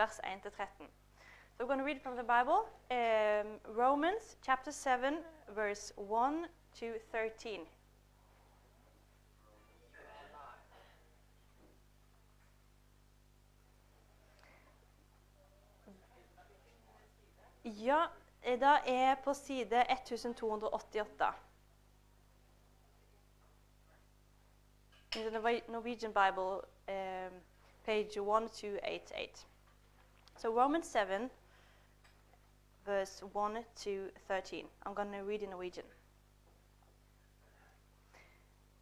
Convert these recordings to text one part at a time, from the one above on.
vers 1-13. So we're going to read from the Bible, um, Romans chapter 7, verse 1 to 13. Ja, da er på side 1288. In the Norwegian Bible, um, page 1288. So Romans 7, verse 1 to 13. I'm going to read in Norwegian.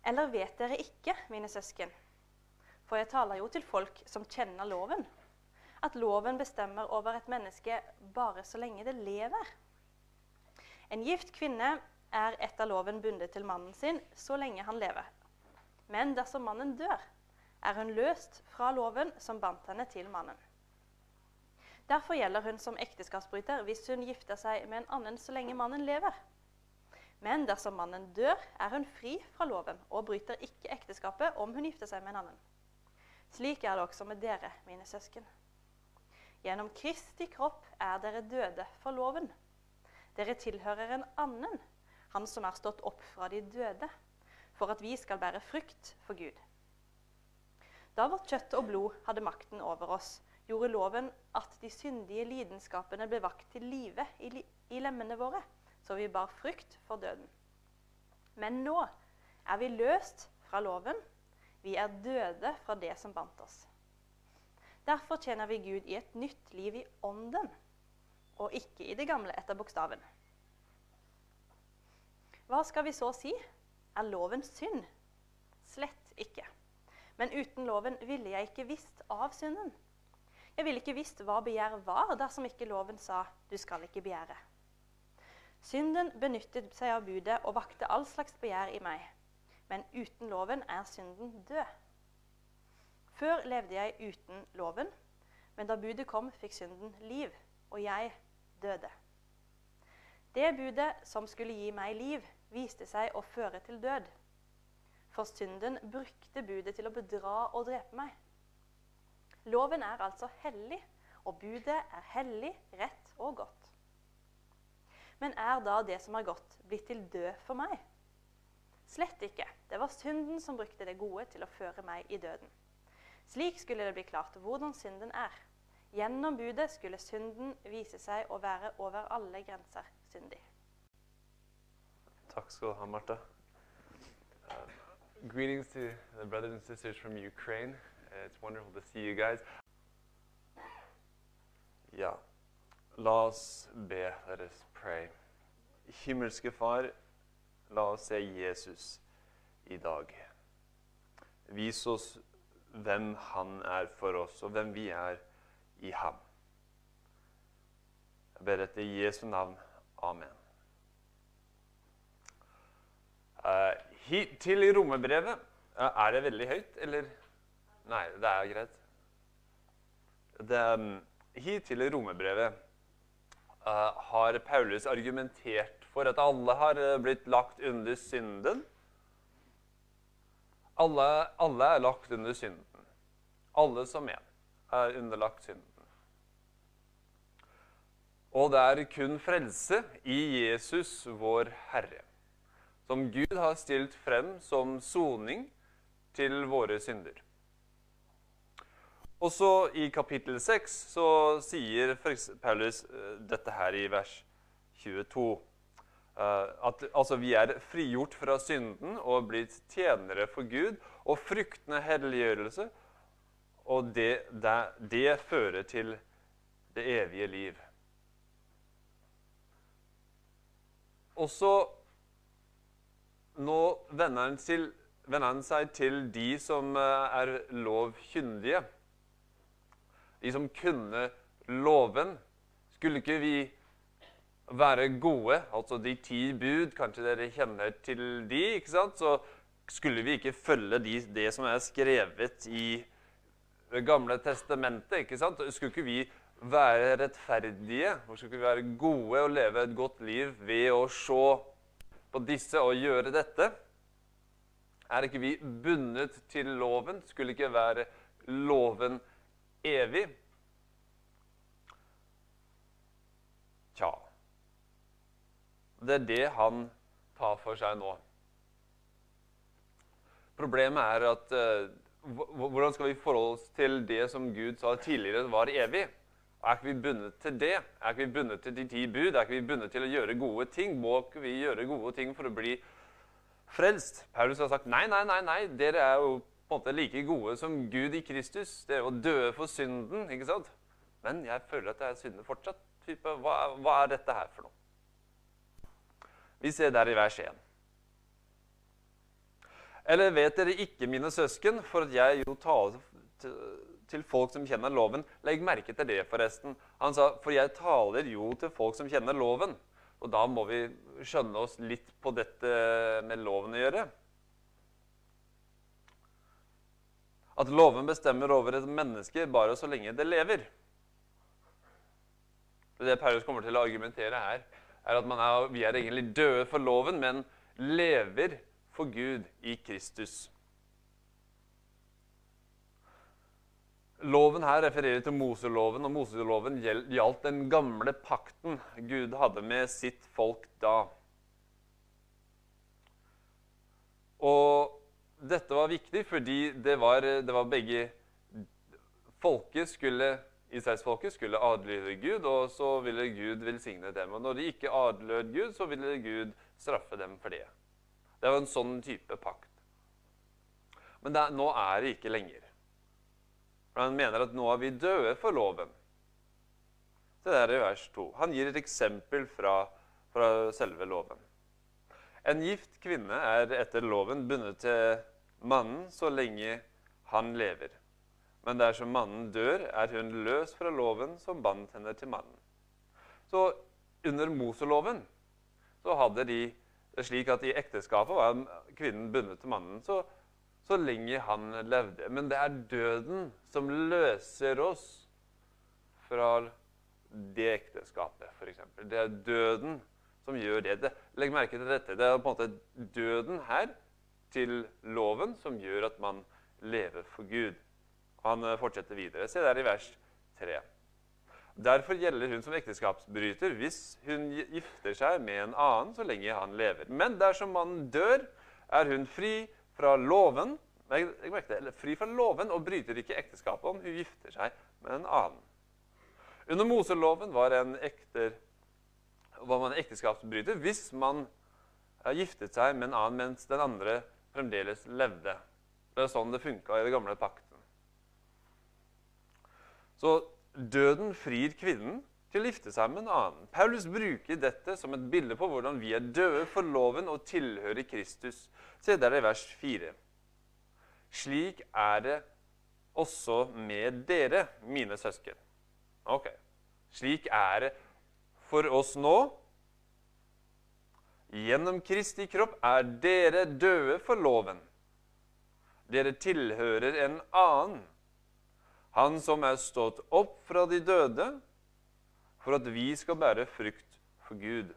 Eller vet dere ikke, mine søsken, for jeg taler jo til folk som kjenner loven, at loven bestemmer over et menneske bare så lenge det lever. En gift kvinne er etter loven bundet til mannen sin så lenge han lever. Men dersom mannen dør, er hun løst fra loven som bandt henne til mannen. Derfor gjelder hun som ekteskapsbryter hvis hun gifter seg med en annen så lenge mannen lever. Men dersom mannen dør, er hun fri fra loven og bryter ikke ekteskapet om hun gifter seg med en annen. Slik er det også med dere, mine søsken. Gjennom Kristi kropp er dere døde for loven. Dere tilhører en annen, han som er stått opp fra de døde, for at vi skal bære frukt for Gud. Da vårt kjøtt og blod hadde makten over oss, gjorde loven at de syndige lidenskapene ble vakt til live i, li i lemmene våre, så vi bar frykt for døden. Men nå er vi løst fra loven. Vi er døde fra det som bandt oss. Derfor tjener vi Gud i et nytt liv i ånden, og ikke i det gamle etter bokstaven. Hva skal vi så si? Er loven synd? Slett ikke. Men uten loven ville jeg ikke visst av synden. Jeg ville ikke visst hva begjær var, dersom ikke loven sa 'du skal ikke begjære'. Synden benyttet seg av budet og vakte all slags begjær i meg. Men uten loven er synden død. Før levde jeg uten loven, men da budet kom, fikk synden liv, og jeg døde. Det budet som skulle gi meg liv, viste seg å føre til død. For synden brukte budet til å bedra og drepe meg. Loven er altså hellig, og budet er hellig, rett og godt. Men er da det som er godt, blitt til død for meg? Slett ikke. Det var synden som brukte det gode til å føre meg i døden. Slik skulle det bli klart hvordan synden er. Gjennom budet skulle synden vise seg å være over alle grenser syndig. Takk skal du ha, Martha. Uh, greetings to the brothers and sisters from Ukraine. Uh, it's wonderful to see you guys. Ja, la oss be. Let us pray. Himmelske Far, la oss se Jesus i dag. Vis oss hvem han er for oss, og hvem vi er i ham. Jeg ber etter Jesu navn. Amen. Uh, hit til romerbrevet Uh, Er det veldig høyt, eller? Nei, det er greit. Det, hittil i romerbrevet eh, har Paulus argumentert for at alle har eh, blitt lagt under synden. Alle, alle er lagt under synden. Alle som en er underlagt synden. Og det er kun frelse i Jesus, vår Herre som Gud har stilt frem som soning til våre synder. Også i kapittel 6 så sier Paulus eh, dette her i vers 22. eh, At altså, vi er frigjort fra synden og blitt tjenere for Gud, og fruktende helliggjørelse, og det, det, det fører til det evige liv. Og så nå vender han, til, vender han, seg til de som eh, er lovkyndige. De som kunne loven. Skulle ikke vi være gode, altså de ti bud, kanskje dere kjenner til de, ikke sant? Så skulle vi ikke følge de, det som er skrevet i Det gamle testamentet, ikke sant? Skulle ikke vi være rettferdige, og skulle ikke vi være gode og leve et godt liv ved å se på disse og gjøre dette? Er ikke vi bundet til loven? Skulle ikke være loven evig? Tja Det er det han tar for seg nå. Problemet er at eh, hvordan skal vi forholde oss til det som Gud sa tidligere var evig? Er ikke vi bundet til det? Er ikke vi bundet til de ti bud? Er ikke vi bundet til å gjøre gode ting? Må ikke vi gjøre gode ting for å bli frelst? Paulus har sagt nei, nei, nei, nei. Dere er jo på en måte like gode som Gud i Kristus. Dere var døde for synden. ikke sant? Men jeg føler at jeg er synder fortsatt. Type, hva, hva er dette her for noe? Vi ser der i vers 1. Eller vet dere ikke, mine søsken, for at jeg jo taler til folk som kjenner loven Legg merke til det, forresten. Han sa, for jeg taler jo til folk som kjenner loven. Og da må vi skjønne oss litt på dette med loven å gjøre. At loven bestemmer over et menneske bare så lenge det lever. Det Paulus kommer til å argumentere her, er at er, vi er egentlig døde for loven, men lever for Gud i Kristus. Loven her refererer til Moseloven, og Moseloven gjaldt den gamle pakten Gud hadde med sitt folk da. Og dette var viktig fordi det var, det var begge Folket skulle, Israelsfolket skulle adlyde Gud, og så ville Gud velsigne dem. Og når de ikke adlød Gud, så ville Gud straffe dem for det. Det var en sånn type pakt. Men det, nå er det ikke lenger. For Han mener at nå er vi døde for loven. Det er i vers 2. Han gir et eksempel fra, fra selve loven. En gift kvinne er etter loven bundet til mannen så lenge han lever. Men dersom mannen dør, er hun løs fra loven som bandt henne til mannen. Så under Moseloven så hadde de det slik at I ekteskapet var kvinnen bundet til mannen så, så lenge han levde. Men det er døden som løser oss fra det ekteskapet, f.eks. Det er døden som gjør det. det. Legg merke til dette. Det er på en måte døden her til loven som gjør at man lever for Gud. Han eh, fortsetter videre. Se der i vers 3. Derfor gjelder hun som ekteskapsbryter hvis hun gifter seg med en annen så lenge han lever. Men dersom mannen dør, er hun fri fra loven jeg, jeg fri fra loven og bryter ikke ekteskapet om hun gifter seg med en annen. Under Moseloven var, en ekter, var man ekteskapsbryter hvis man giftet seg med en annen mens den andre fremdeles levde. Det er sånn det funka i den gamle pakten. Så Døden frir kvinnen til å gifte seg med en annen. Paulus bruker dette som et bilde på hvordan vi er døde for loven og tilhører Kristus. Se der i vers 4. Slik er det også med dere, mine søsken. Ok. Slik er det for oss nå. Gjennom Kristi kropp er dere døde for loven. Dere tilhører en annen han som er stått opp fra de døde, for at vi skal bære frukt for Gud.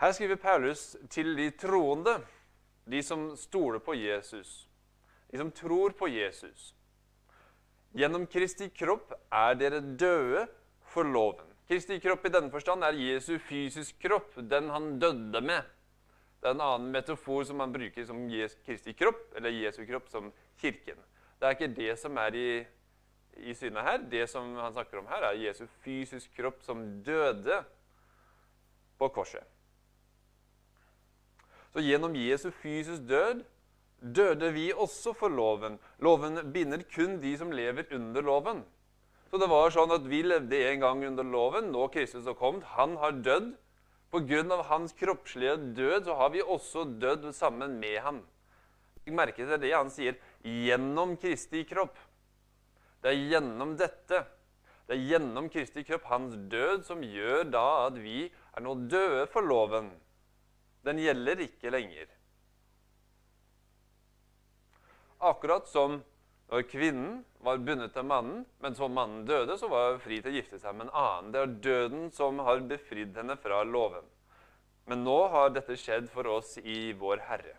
Her skriver Paulus til de troende, de som stoler på Jesus, de som tror på Jesus. Gjennom Kristi kropp er dere døde for loven. Kristi kropp i denne forstand er Jesu fysisk kropp, den han døde med. Det er en annen metafor som man bruker som Kristi kropp, eller Jesu kropp som kirken. Det er ikke det som er i, i synet her. Det som han snakker om her, er Jesu fysisk kropp som døde på korset. Så gjennom Jesu fysisk død døde vi også for loven. Loven binder kun de som lever under loven. Så det var sånn at Vi levde en gang under loven. Nå Kristus har kommet. Han har dødd. Pga. hans kroppslige død så har vi også dødd sammen med ham. Merke til det han sier 'gjennom Kristi kropp'. Det er gjennom dette, det er gjennom Kristi kropp, hans død, som gjør da at vi er nå døde for loven. Den gjelder ikke lenger. Akkurat som når kvinnen var bundet til mannen, men så mannen døde, så var hun fri til å gifte seg med en annen. Det er døden som har befridd henne fra loven. Men nå har dette skjedd for oss i Vår Herre.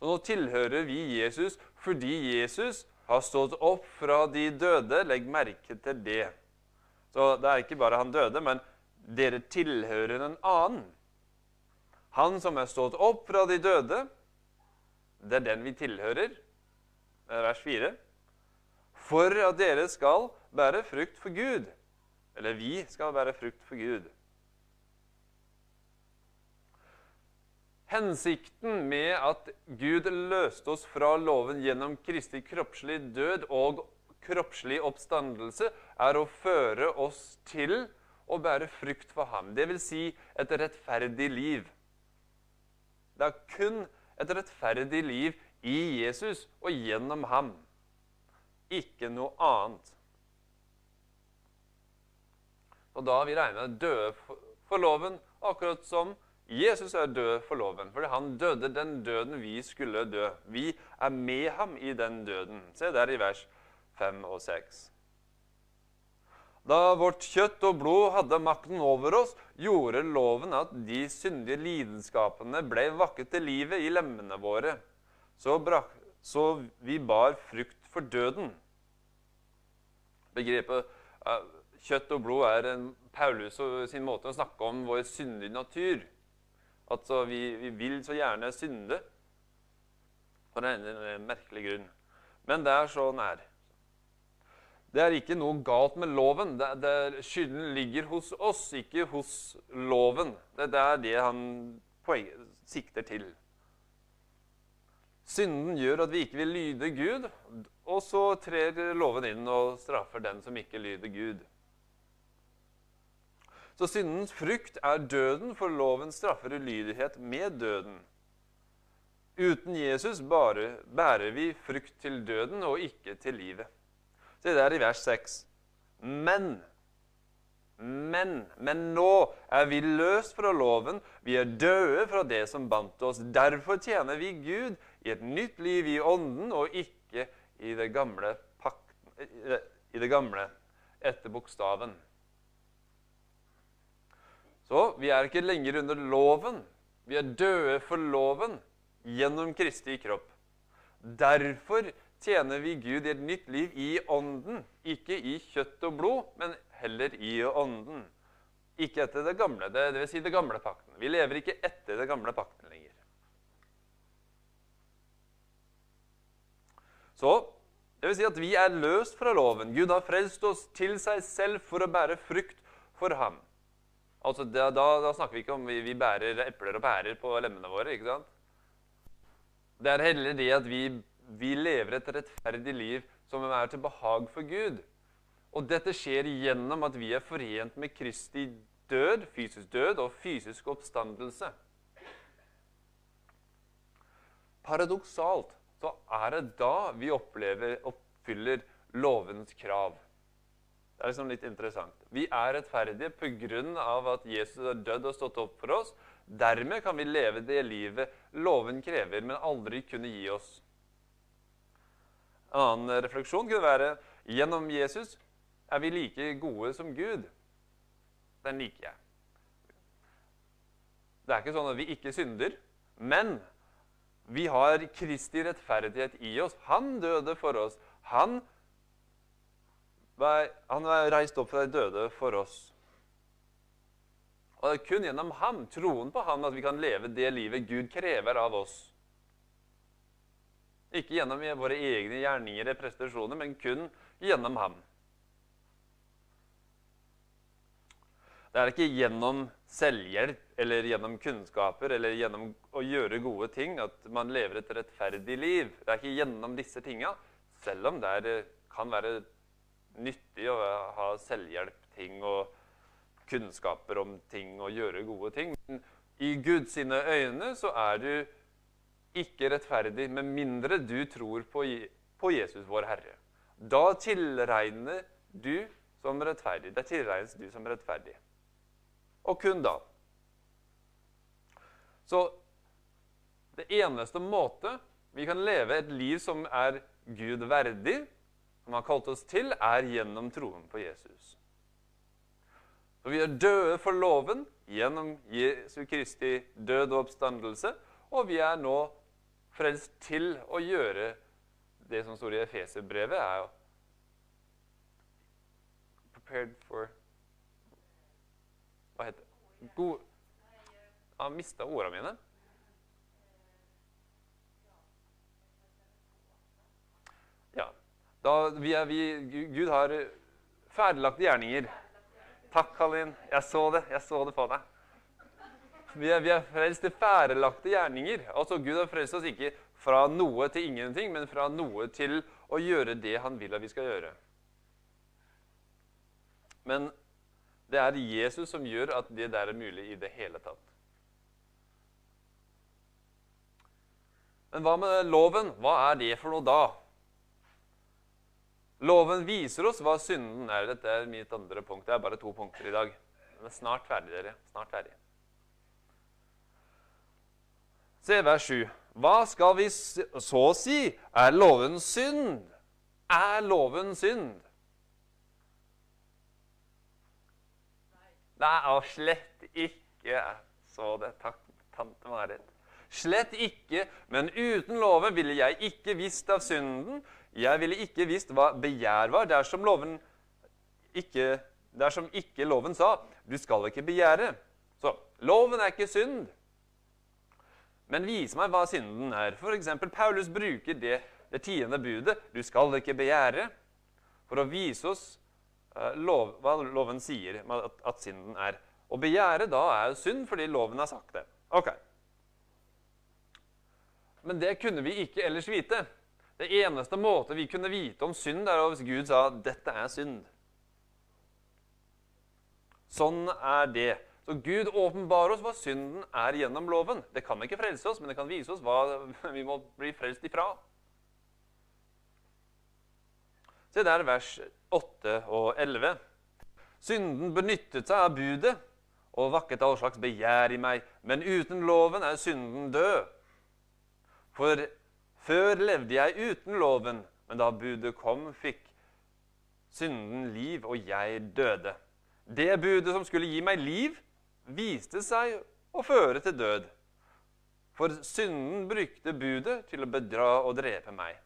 Og nå tilhører vi Jesus fordi Jesus har stått opp fra de døde. Legg merke til det. Så det er ikke bare han døde, men dere tilhører en annen. Han som er stått opp fra de døde, det er den vi tilhører. Er vers 4. For at dere skal bære frukt for Gud. Eller vi skal bære frukt for Gud. Hensikten med at Gud løste oss fra loven gjennom Kristi kroppslig død og kroppslig oppstandelse, er å føre oss til å bære frukt for ham. Det vil si et rettferdig liv. Det er kun et rettferdig liv i Jesus og gjennom ham. Ikke noe annet. Og da har vi regna døde for loven, akkurat som Jesus er død for loven, fordi han døde den døden vi skulle dø. Vi er med ham i den døden. Se der i vers 5 og 6. Da vårt kjøtt og blod hadde makten over oss, gjorde loven at de syndige lidenskapene ble vakket til livet i lemmene våre, så, brak, så vi bar frukt for døden. Begrepet uh, kjøtt og blod er en Paulus sin måte å snakke om vår syndige natur. Altså, vi, vi vil så gjerne synde for en, merkelig grunn. Men det er sånn her. Det er ikke noe galt med loven. Det, det, skylden ligger hos oss, ikke hos loven. Det, det er det han poeng, sikter til. Synden gjør at vi ikke vil lyde Gud, og så trer loven inn og straffer den som ikke lyder Gud. Så syndens frukt er døden, for loven straffer ulydighet med døden. Uten Jesus bare bærer vi frukt til døden og ikke til livet. Se der i vers 6. Men men, men nå er vi løst fra loven, vi er døde fra det som bandt oss. Derfor tjener vi Gud i et nytt liv i ånden og ikke i det gamle, pakten, i det gamle etter bokstaven. Så vi er ikke lenger under loven. Vi er døde for loven gjennom Kristi kropp. Derfor tjener vi Gud i et nytt liv i ånden, ikke i kjøtt og blod, men heller i ånden. Ikke etter det gamle, det, det vil si det gamle pakten. Vi lever ikke etter det gamle pakten lenger. Så det vil si at vi er løst fra loven. Gud har frelst oss til seg selv for å bære frukt for ham. Altså, da, da, da, snakker vi ikke om vi, vi bærer epler og pærer på lemmene våre. ikke sant? Det er heller det at vi, vi lever et rettferdig liv som er til behag for Gud. Og dette skjer gjennom at vi er forent med Kristi død, fysisk død og fysisk oppstandelse. Paradoksalt så er det da vi opplever, oppfyller lovens krav. Det er liksom litt interessant. Vi er rettferdige pga. at Jesus er dødd og stått opp for oss. Dermed kan vi leve det livet loven krever, men aldri kunne gi oss. En annen refleksjon kunne være gjennom Jesus er vi like gode som Gud. Den liker jeg. Det er ikke sånn at vi ikke synder, men vi har Kristi rettferdighet i oss. Han døde for oss. Han han er reist opp fra de døde for oss. Og Det er kun gjennom ham, troen på ham, at vi kan leve det livet Gud krever av oss. Ikke gjennom våre egne gjerninger og prestasjoner, men kun gjennom ham. Det er ikke gjennom selvhjelp eller gjennom kunnskaper eller gjennom å gjøre gode ting at man lever et rettferdig liv. Det er ikke gjennom disse tinga, selv om det kan være nyttig å ha selvhjelpting og kunnskaper om ting og gjøre gode ting. Men i Guds øyne så er du ikke rettferdig med mindre du tror på, Jesus, vår Herre. Da tilregner du som rettferdig. Da tilregnes du som rettferdig. Og kun da. Så det eneste måte vi kan leve et liv som er Gud verdig, som har kalt oss til, er gjennom troen på Jesus. Så Vi er døde for loven gjennom Jesu Kristi død og oppstandelse, og vi er nå frelst til å gjøre det som står i Efeserbrevet, er jo prepared for Hva heter det? God... Jeg har mista ordene mine. Ja. Da vi er, vi, Gud har ferdiglagte gjerninger. Takk, Kalin. Jeg så det. Jeg så det på deg. Vi er, vi er frelst til færelagte gjerninger. Altså, Gud har frelst oss ikke fra noe til ingenting, men fra noe til å gjøre det han vil at vi skal gjøre. Men det er Jesus som gjør at det der er mulig i det hele tatt. Men hva med loven? Hva er det for noe da? Loven viser oss hva synden er. Dette er mitt andre punkt. Det er bare to punkter i dag. Men snart ferdig, dere. Snart ferdig. Se vers 7. Hva skal vi så si? Er loven synd? Er loven synd? Nei, og slett ikke. Så det. Takk, tante Marit. Slett ikke, men uten loven ville jeg ikke visst av synden. Jeg ville ikke visst hva begjær var, dersom loven ikke, dersom ikke loven sa 'du skal ikke begjære'. Så loven er ikke synd. Men vis meg hva synden er. F.eks. Paulus bruker det, det tiende budet 'du skal ikke begjære', for å vise oss uh, lov, hva loven sier at, at synden er. Å begjære da er synd fordi loven har sagt det. Ok. Men det kunne vi ikke ellers vite. Det eneste måte vi kunne vite om synd, er hvis Gud sa 'dette er synd'. Sånn er det. Så Gud åpenbarer oss hva synden er gjennom loven. Det kan ikke frelse oss, men det kan vise oss hva vi må bli frelst ifra. Se der vers 8 og 11. Synden benyttet seg av budet og vakket all slags begjær i meg, men uten loven er synden død. For før levde jeg uten loven, men da budet kom, fikk synden liv, og jeg døde. Det budet som skulle gi meg liv, viste seg å føre til død. For synden brukte budet til å bedra og drepe meg.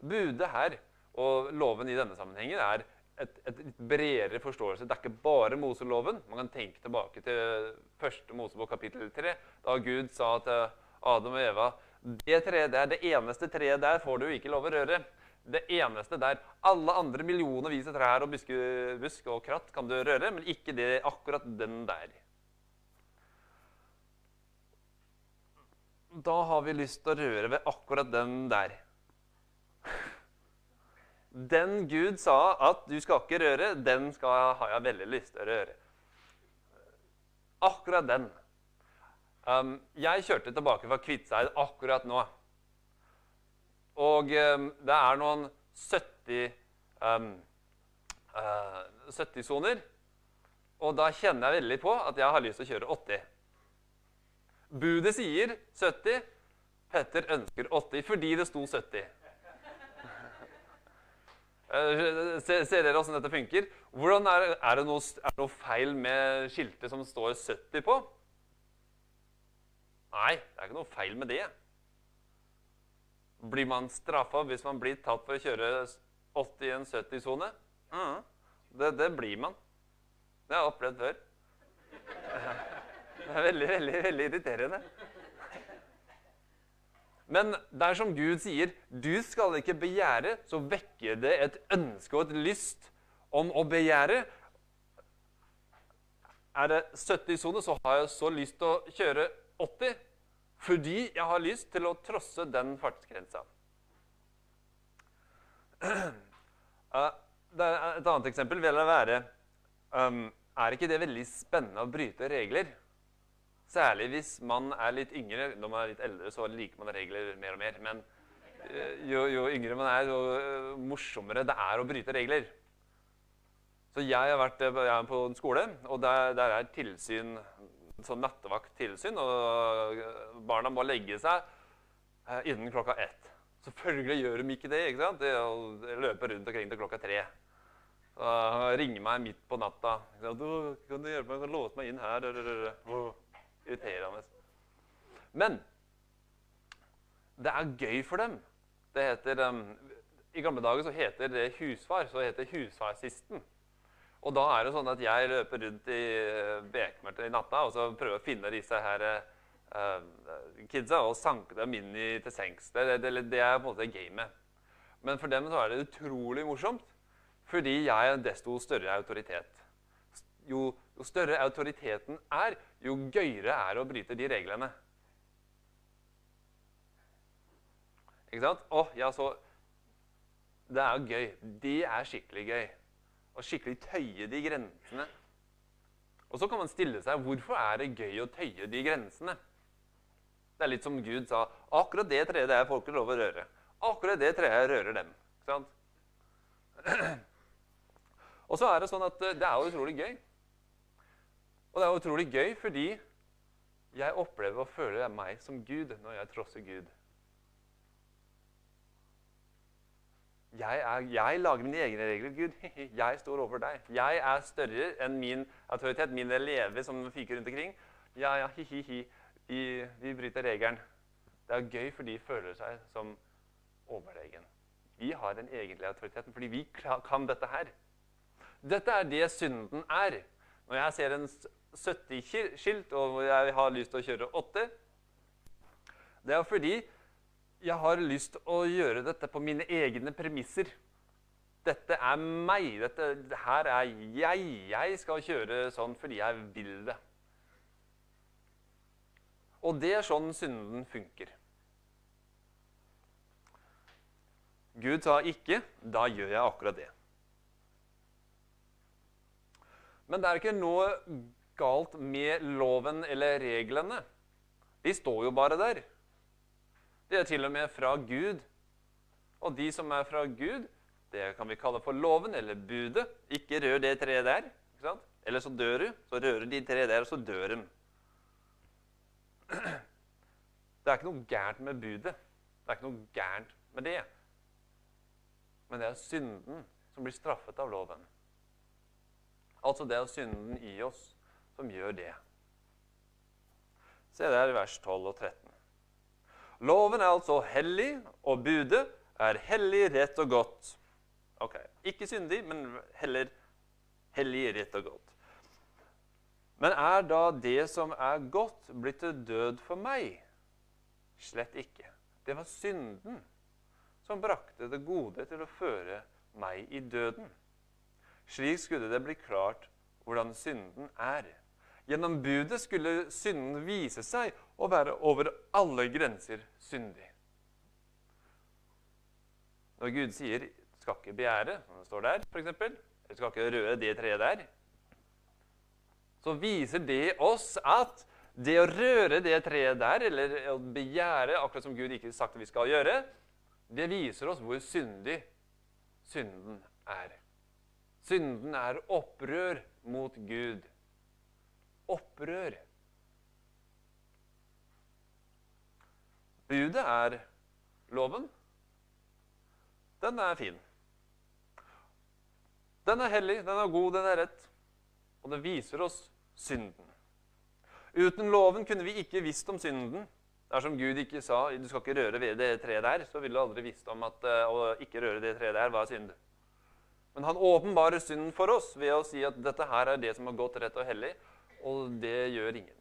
Budet her og loven i denne sammenhengen er et, et litt bredere forståelse. Det er ikke bare Moseloven. Man kan tenke tilbake til første Mosebok kapittel 3, da Gud sa til Adam og Eva det treet der, det eneste treet der får du ikke lov å røre. Det eneste der. Alle andre millionervis av trær og buske, busk og kratt kan du røre, men ikke det, akkurat den der. Da har vi lyst til å røre ved akkurat den der. Den Gud sa at du skal ikke røre, den skal, har jeg veldig lyst til å røre. Akkurat den. Um, jeg kjørte tilbake fra Kviteseid akkurat nå. Og um, det er noen 70 um, uh, 70-soner. Og da kjenner jeg veldig på at jeg har lyst til å kjøre 80. Budet sier 70. Petter ønsker 80 fordi det sto 70. Uh, ser, dere åssen dette funker? Er, er, det noe, er, det noe, feil med skiltet som står 70 på? Nei, det er ikke noe feil med det. Blir man straffa hvis man blir tatt for å kjøre 80 i en 70-sone? Mm. Det, det, blir man. Det har jeg opplevd før. Det er veldig, veldig, veldig irriterende. Men dersom Gud sier 'du skal ikke begjære', så vekker det et ønske og et lyst om å begjære. Er det 70-sone, så har jeg så lyst til å kjøre 80 fordi jeg har lyst til å trosse den fartsgrensa. Et annet eksempel vil være um, Er ikke det veldig spennende å bryte regler? Særlig hvis man er litt yngre. Når man er litt eldre, så liker man regler mer og mer. Men eh, jo, jo yngre man er, jo eh, morsommere det er å bryte regler. Så jeg har vært jeg er på en skole, og der, der er tilsyn sånn nattevakttilsyn, og barna må legge seg eh, innen klokka ett. Selvfølgelig gjør de ikke det. ikke sant? De løper rundt omkring til klokka tre. Og ringer meg midt på natta. 'Kan du hjelpe meg? Kan du låse meg inn her?' Irriterende. Men det er gøy for dem. Det heter, um, I gamle dager så heter det husfar. Så heter husfarsisten. Og da er det sånn at jeg løper rundt i eh, bekmørket i natta og så prøver å finne disse her uh, kidsa og sanke dem inn i, til sengs. Det, det, det, det er på en måte gamet. Men for dem så er det utrolig morsomt, fordi jeg er en desto større autoritet. Jo, jo større autoriteten er, jo gøyere er det å bryte de reglene. Ikke sant? Å, ja, så Det er jo gøy. Det er skikkelig gøy Å skikkelig tøye de grensene. Og så kan man stille seg hvorfor er det gøy å tøye de grensene. Det er litt som Gud sa akkurat det treet det er folk lov å røre. Akkurat det treet rører dem. Ikke sant? Og så er det sånn at eh, det er utrolig gøy. Og det er utrolig gøy fordi jeg opplever og føler meg som Gud når jeg trosser Gud. Jeg, er, jeg, lager mine egne regler, Gud. Jeg står over deg. Jeg er større enn min autoritet, min elever som fyker rundt omkring. Ja, ja, hi-hi-hi. Vi, bryter regelen. Det er gøy, for de føler seg som overlegen. Vi har den egentlige autoriteten fordi vi kan dette her. Dette er det synden er. Når jeg ser en 70-skilt og jeg har lyst til å kjøre 8, det er fordi jeg har lyst til å gjøre dette på mine egne premisser. Dette er meg. Dette, her er jeg. Jeg skal kjøre sånn fordi jeg vil det. Og det er sånn synden funker. Gud sa ikke 'da gjør jeg akkurat det'. Men det er ikke noe galt med loven eller reglene. De står jo bare der. De er til og med fra Gud. Og de som er fra Gud, det kan vi kalle for loven eller budet. Ikke rør det treet der. ikke sant? Eller så dør du. Så rører de treet der, og så dør de. Det er ikke noe gærent med budet. Det er ikke noe gærent med det. Men det er synden som blir straffet av loven. Altså det er synden i oss som gjør det. Se der i vers 12 og 13. Loven er altså hellig, og budet er hellig, rett og godt. Ok, Ikke syndig, men heller hellig, rett og godt. Men er da det som er godt, blitt til død for meg? Slett ikke. Det var synden som brakte det gode til å føre meg i døden. Slik skulle det bli klart hvordan synden er. Gjennom budet skulle synden vise seg å være over alle grenser syndig. Når Gud sier 'skal ikke begjære', som det står der, f.eks., eller 'skal ikke røre det treet der', så viser det oss at det å røre det treet der, eller å begjære, akkurat som Gud ikke har sagt at vi skal gjøre, det viser oss hvor syndig synden er. Synden er opprør mot Gud opprør. Budet er loven. Den er fin. Den er hellig, den er god, den er rett. Og det viser oss synden. Uten loven kunne vi ikke visst om synden. Dersom Gud ikke sa du skal ikke røre ved det treet der, så ville du aldri visst om at uh, å ikke røre det treet der var synd. Men han åpenbarer synden for oss ved å si at dette her er det som har gått rett og hellig, og det gjør ingen.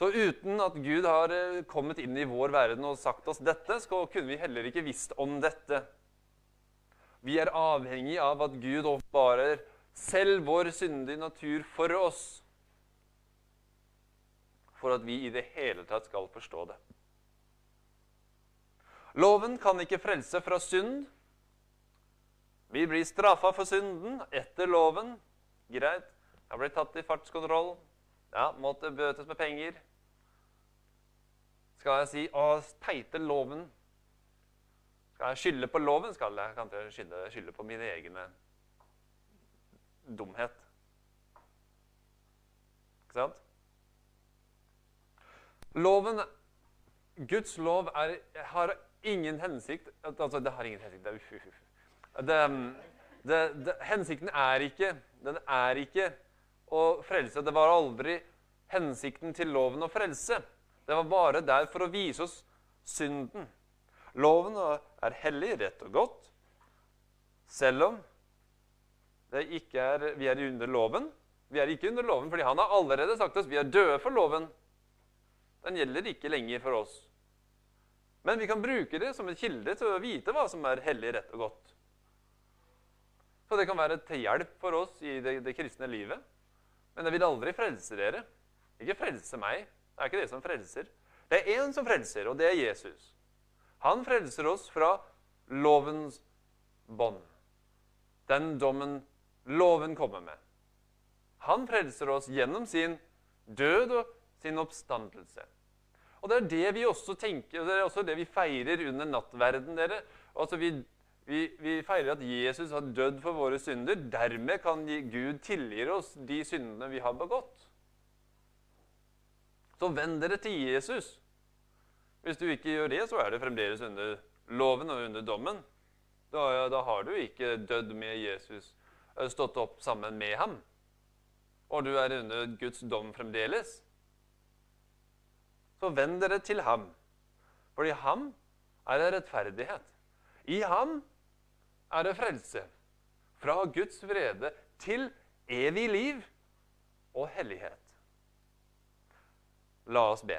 Så uten at Gud har eh, kommet inn i vår verden og sagt oss dette, så kunne vi heller ikke visst om dette. Vi er avhengig av at Gud oppbarer selv vår syndige natur for oss, for at vi i det hele tatt skal forstå det. Loven kan ikke frelse fra synd. Vi blir straffa for synden etter loven. Greit. Jeg ble tatt i fartskontroll. Ja, måtte bøtes med penger. Skal jeg si 'Å, teite loven'? Skal jeg skylde på loven? Skal jeg kanskje skylde, skylde på mine egne dumhet? Ikke sant? Loven, Guds lov, er, har ingen hensikt Altså, det har ingen hensikt. Det, det, det, det, hensikten er ikke Den er ikke å frelse. Det var aldri hensikten til loven å frelse. Det var bare der for å vise oss synden. Loven er hellig, rett og godt, selv om er, vi er under loven. Vi er ikke under loven fordi han har allerede sagt oss vi er døde for loven. Den gjelder ikke lenger for oss. Men vi kan bruke det som en kilde til å vite hva som er hellig, rett og godt. Så det kan være til hjelp for oss i det, det kristne livet. Men det vil aldri frelse dere. Ikke frelse meg. Det er ikke det som frelser. Det er én som frelser, og det er Jesus. Han frelser oss fra lovens bånd. Den dommen loven kommer med. Han frelser oss gjennom sin død og sin oppstandelse. Og Det er det vi også tenker, og det er også det vi feirer under nattverden. dere. Altså vi, vi, vi feirer at Jesus har dødd for våre synder. Dermed kan Gud tilgi oss de syndene vi har begått. Så vend dere til Jesus. Hvis du ikke gjør det, så er det fremdeles under loven og under dommen. Da, da har du ikke dødd med Jesus, eh, stått opp sammen med ham. Og du er under Guds dom fremdeles. Så vend dere til ham, fordi ham er en rettferdighet. I ham er det frelse. Fra Guds vrede til evig liv og hellighet. La oss be.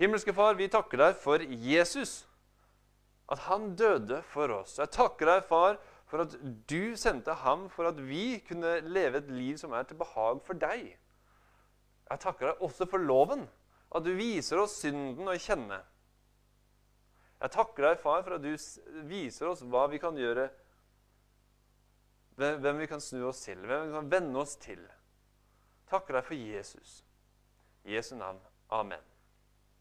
Himmelske Far, vi takker deg for Jesus at han døde for oss. Jeg takker deg, far, for at du sendte ham for at vi kunne leve et liv som er til behag for deg. Jeg takker deg også for loven, at du viser oss synden å kjenne. Jeg takker deg, far, for at du viser oss hva vi kan gjøre, hvem vi kan snu oss til, hvem vi kan vende oss til. Takker deg for Jesus. I Jesu navn. Amen.